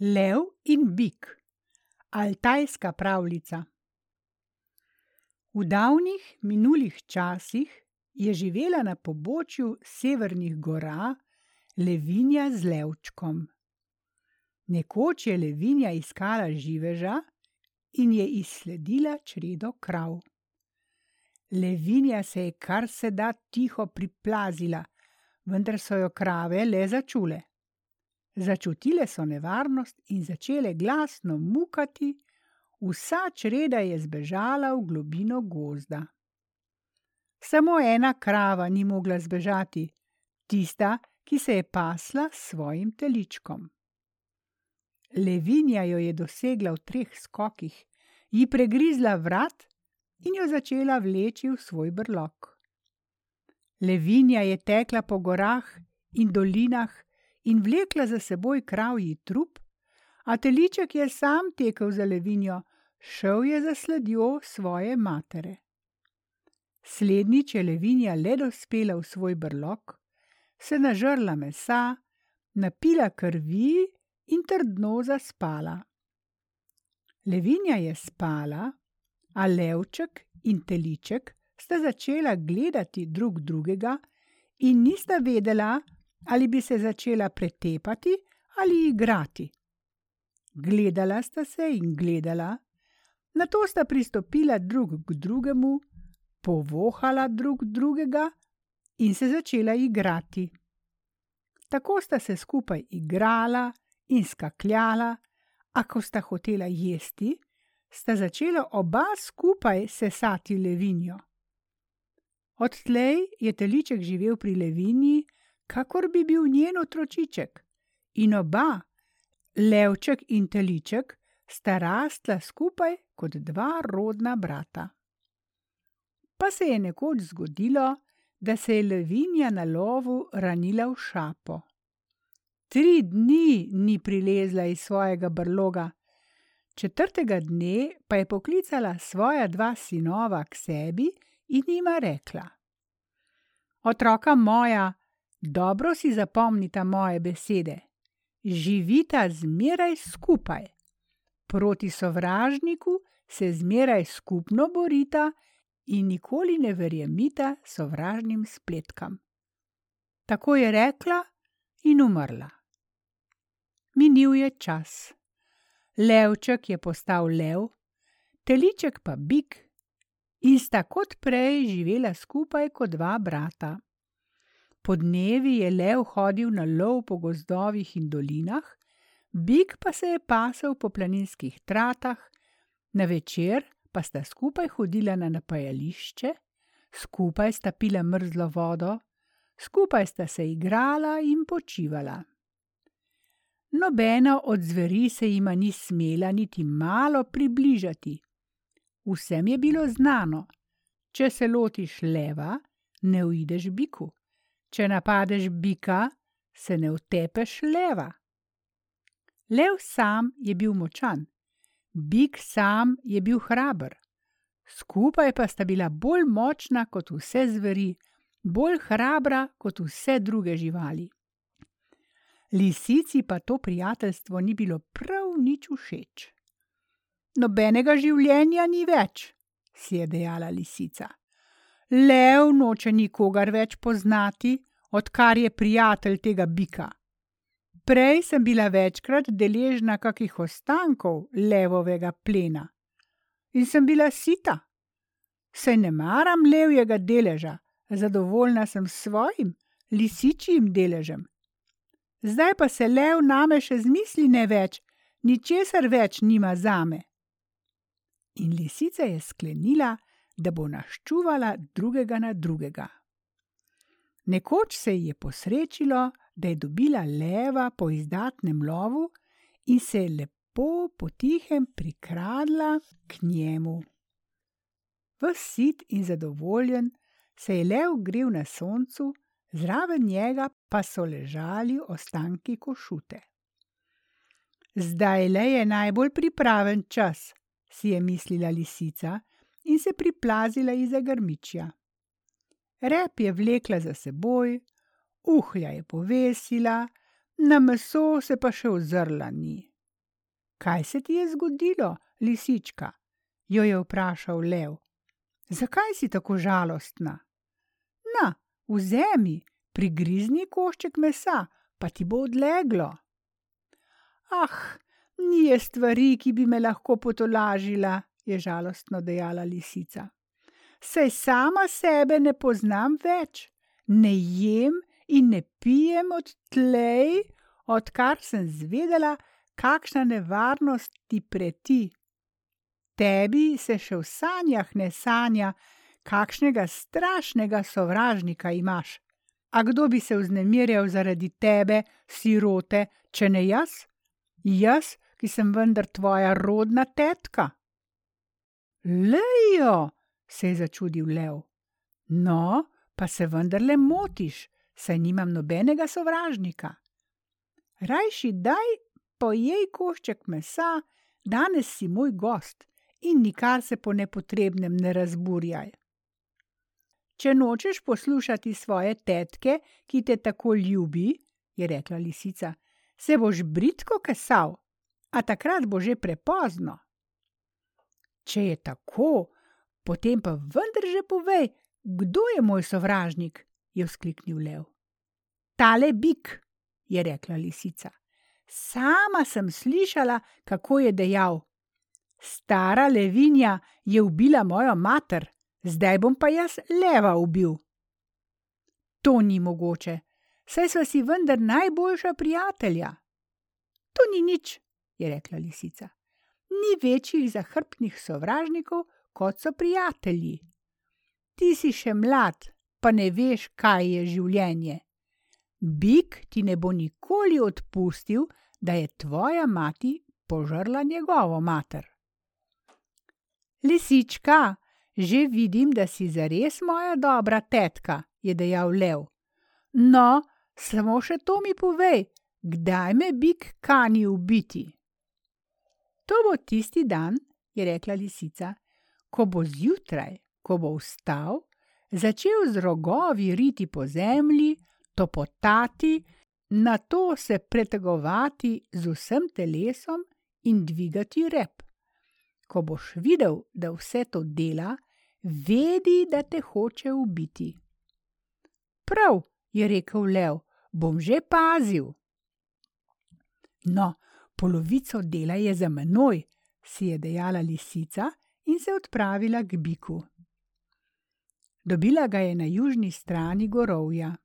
Lev in bik. Altajska pravljica. V davnih minulih časih je živela na pobočju severnih gora levinja z levčkom. Nekoč je levinja iskala živeža in je izsledila čredo krav. Levinja se je kar se da tiho priplazila, vendar so jo krave le začule. Začutile so nevarnost in začele glasno mukati, vsa čreda je zbežala v globino gozda. Samo ena krava ni mogla zbežati, tista, ki se je pasla s svojim teličkom. Levinja jo je dosegla v treh skokih, ji pregrizla vrat in jo začela vleči v svoj brlog. Levinja je tekla po gorah in dolinah in vlekla za seboj kravji trup, a teliček je sam tekel za levinjo, šel je za sledjo svoje matere. Slednjič je levinja le dospela v svoj brlog, se nažrla mesa, napila krvi in trdno zaspala. Levinja je spala, a levček in teliček sta začela gledati drug drugega in nista vedela, ali bi se začela pretepati ali igrati. Gledala sta se in gledala, nato sta pristopila drug k drugemu, povohala drug drugega in se začela igrati. Tako sta se skupaj igrala in skakljala, a ko sta hotela jesti, sta začela oba skupaj sesati levinjo. Odtlej je teliček živel pri levinji, kakor bi bil njen otročiček, in oba, levček in teliček, sta rasla skupaj kot dva rodna brata. Pa se je nekoč zgodilo, da se je levinja na lovu ranila v šapo. Tri dni ni prilezla iz svojega brloga, četrtega dne pa je poklicala svoja dva sinova k sebi in jima rekla: Otroka moja, Dobro si zapomnita moje besede. Živita zmeraj skupaj. Proti sovražniku se zmeraj skupno borita in nikoli ne verjemita sovražnim spletkam. Tako je rekla in umrla. Minil je čas. Levček je postal lev, teliček pa bik, in sta kot prej živela skupaj kot dva brata. Podnevi je lev hodil na lov po gozdovih in dolinah, bik pa se je pasel po planinskih tratah, na večer pa sta skupaj hodila na napajališče, skupaj sta pila mrzlo vodo, skupaj sta se igrala in počivala. Nobena od zveri se jima ni smela niti malo približati. Vsem je bilo znano, če se lotiš leva, ne uideš biku. Če napadeš bika, se ne utepeš leva. Lev sam je bil močan, bik sam je bil hraber, skupaj pa sta bila bolj močna kot vse zveri, bolj hrabra kot vse druge živali. Lisici pa to prijateljstvo ni bilo prav nič všeč. Nobenega življenja ni več, si je dejala lisica. Lev noče nikogar več poznati, odkar je prijatelj tega bika. Prej sem bila večkrat deležna kakih ostankov levovega plena in sem bila sita. Se ne maram levjega deleža, zadovoljna sem s svojim lisičjim deležem. Zdaj pa se lev name še zmisli ne več, ničesar več nima zame. In lisica je sklenila, da bo naščuvala drugega na drugega. Nekoč se ji je posrečilo, da je dobila leva po izdatnem lovu in se je lepo potihem prikradla k njemu. Ves sit in zadovoljen se je lev grel na soncu, zraven njega pa so ležali ostanki košute. Zdaj le je najbolj pripraven čas, si je mislila lisica in se priplazila iza grmičja. Rep je vlekla za seboj, uhlja je povesila, na meso se pa še ozrla ni. Kaj se ti je zgodilo, lisička? jo je vprašal lev. Zakaj si tako žalostna? Na, vzemi, prigrizni košček mesa, pa ti bo odleglo. Ah, ni je stvari, ki bi me lahko potolažila, je žalostno dejala lisica. Sej sama sebe ne poznam več, ne jem in ne pijem od tlej, odkar sem zvedela, kakšna nevarnost ti preti. Tebi se še v sanjah ne sanja, kakšnega strašnega sovražnika imaš. A kdo bi se vznemirjal zaradi tebe, sirote, če ne jaz? Jaz, ki sem vendar tvoja rodna tetka. Lejo, se je začudil lev. No, pa se vendarle motiš, saj nimam nobenega sovražnika. Rajši daj pojej košček mesa, danes si moj gost in nikar se po nepotrebnem ne razburjaj. Če nočeš poslušati svoje tetke, ki te tako ljubi, je rekla lisica, se boš britko kesal, a takrat bo že prepozno. Če je tako, potem pa vendar že povej, kdo je moj sovražnik, je vzkliknil lev. Tale bik, je rekla lisica. Sama sem slišala, kako je dejal: Stara levinja je ubila mojo mater zdaj bom pa jaz leva ubil. To ni mogoče, saj smo si vendar najboljša prijatelja. To ni nič, je rekla lisica. Ni večjih zahrbtnih sovražnikov, kot so prijatelji. Ti si še mlad, pa ne veš, kaj je življenje. Bik ti ne bo nikoli odpustil, da je tvoja mati požrla njegovo mater. Lisička, Že vidim, da si zares moja dobra tetka, je dejal lev. No, samo še to mi povej, kdaj me bik kani ubiti? To bo tisti dan, je rekla lisica, ko bo zjutraj, ko bo vstal, začel z rogovi riti po zemlji, topotati, na to se pretegovati z vsem telesom in dvigati rep. Ko boš videl, da vse to dela, vedi, da te hoče ubiti. Prav, je rekel lev, bom že pazil. No, polovico dela je za menoj, si je dejala lisica in se odpravila k biku. Dobila ga je na južni strani gorovja.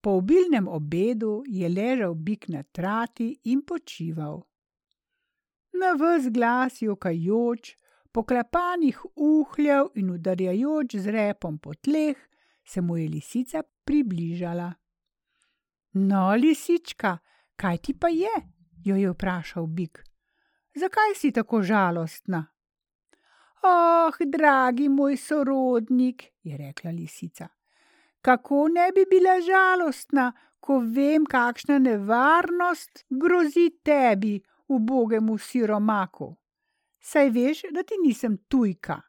Po obilnem obedu je ležal bik na trati in počival. Na vse glas jokajoč, poklepanih uhljev in udarjajoč z repom po tleh, se mu je lisica približala. No, lisička, kaj ti pa je? Jo je vprašal bik. Zakaj si tako žalostna? Oh, dragi moj sorodnik, je rekla lisica. Kako ne bi bila žalostna, ko vem, kakšna nevarnost grozi tebi, ubogemu siromaku saj veš, da ti nisem tujka,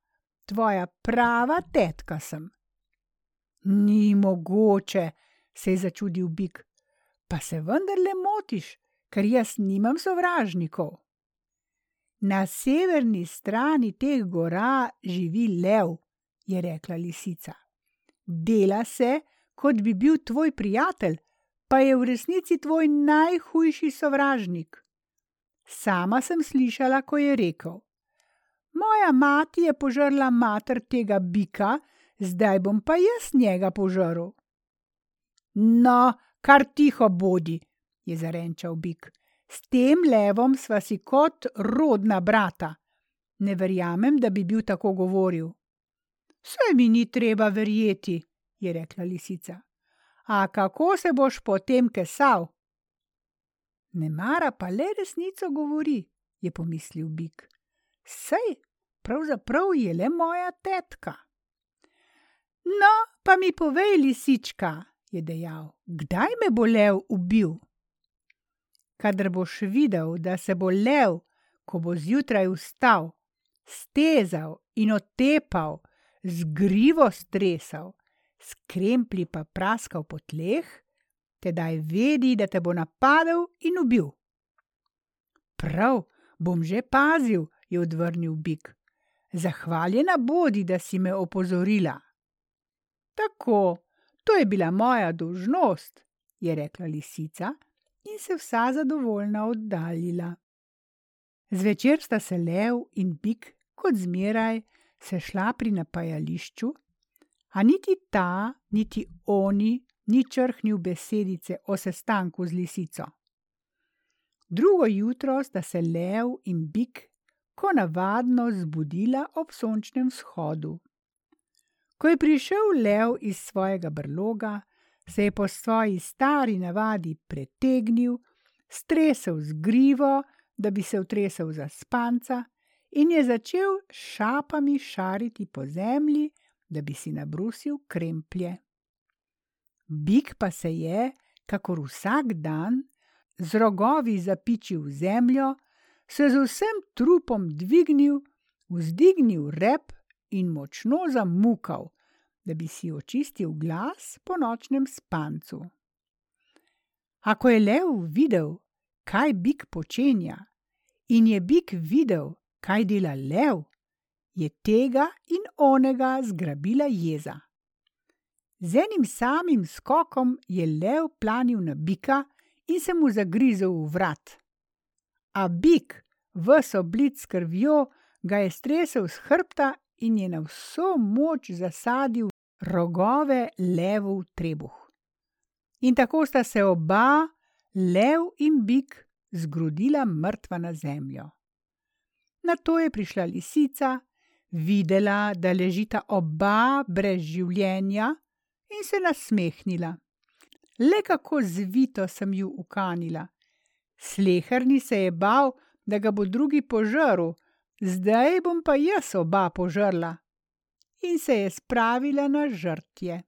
tvoja prava tetka sem. Ni mogoče, se je začudil bik, pa se vendarle motiš, ker jaz nimam sovražnikov. Na severni strani teh gora živi lev, je rekla lisica. Dela se, kot bi bil tvoj prijatelj, pa je v resnici tvoj najhujši sovražnik. Sama sem slišala, ko je rekel: Moja mati je požrla mater tega bika, zdaj bom pa jaz njega požrl. No, kar tiho bodi, je zarenčal bik. S tem levom sva si kot rodna brata. Ne verjamem, da bi bil tako govoril. Vse mi ni treba verjeti, je rekla lisica. A kako se boš potem kesal? Ne mara pa le resnico govori, je pomislil Bik. Sej, pravzaprav je le moja tetka. No, pa mi povej, lisička, je dejal, kdaj me bo lev ubil? Kadar boš videl, da se bo lev, ko bo zjutraj vstal, stezal in otepal, zgrivo stresal, skrempli pa praskal po tleh, tedaj vedi, da te bo napadel in ubil. Prav, Bom že pazil, je odvrnil bik. Zahvaljena bodi, da si me opozorila. Tako, to je bila moja dolžnost, je rekla lisica in se vsa zadovoljna oddaljila. Zvečer sta se lev in bik, kot zmeraj, sešla pri napajališču, a niti ta, niti oni ni črhnil besedice o sestanku z lisico. Drugo jutro sta se lev in bik, ko navadno, zbudila ob sončnem vzhodu. Ko je prišel lev iz svojega brloga, se je po svoji stari navadi pretegnil, stresel z grivo, da bi se utresel za spanca, in je začel šapami šariti po zemlji, da bi si nabrusil kremplje. Bik pa se je, kakor vsak dan, z rogovi zapičil v zemljo, se z vsem trupom dvignil, vzdignil rep in močno zamukal, da bi si očistil glas po nočnem spancu. A ko je lev videl, kaj bik počenja, in je bik videl, kaj dela lev, je tega in onega zgrabila jeza. Z enim samim skokom je lev planil na bika in se mu zagrizel v vrat. A bik, ves oblit s krvjo, ga je stresel z hrbta in je na vso moč zasadil rogove levu v trebuh. In tako sta se oba, lev in bik, zgrudila mrtva na zemljo. Na to je prišla lisica, videla, da ležita oba brez življenja, in se nasmehnila. Le kako zvito sem ju ukanila. Sleherni se je bal, da ga bo drugi požrl, zdaj bom pa jaz oba požrla. In se je spravila na žrtje.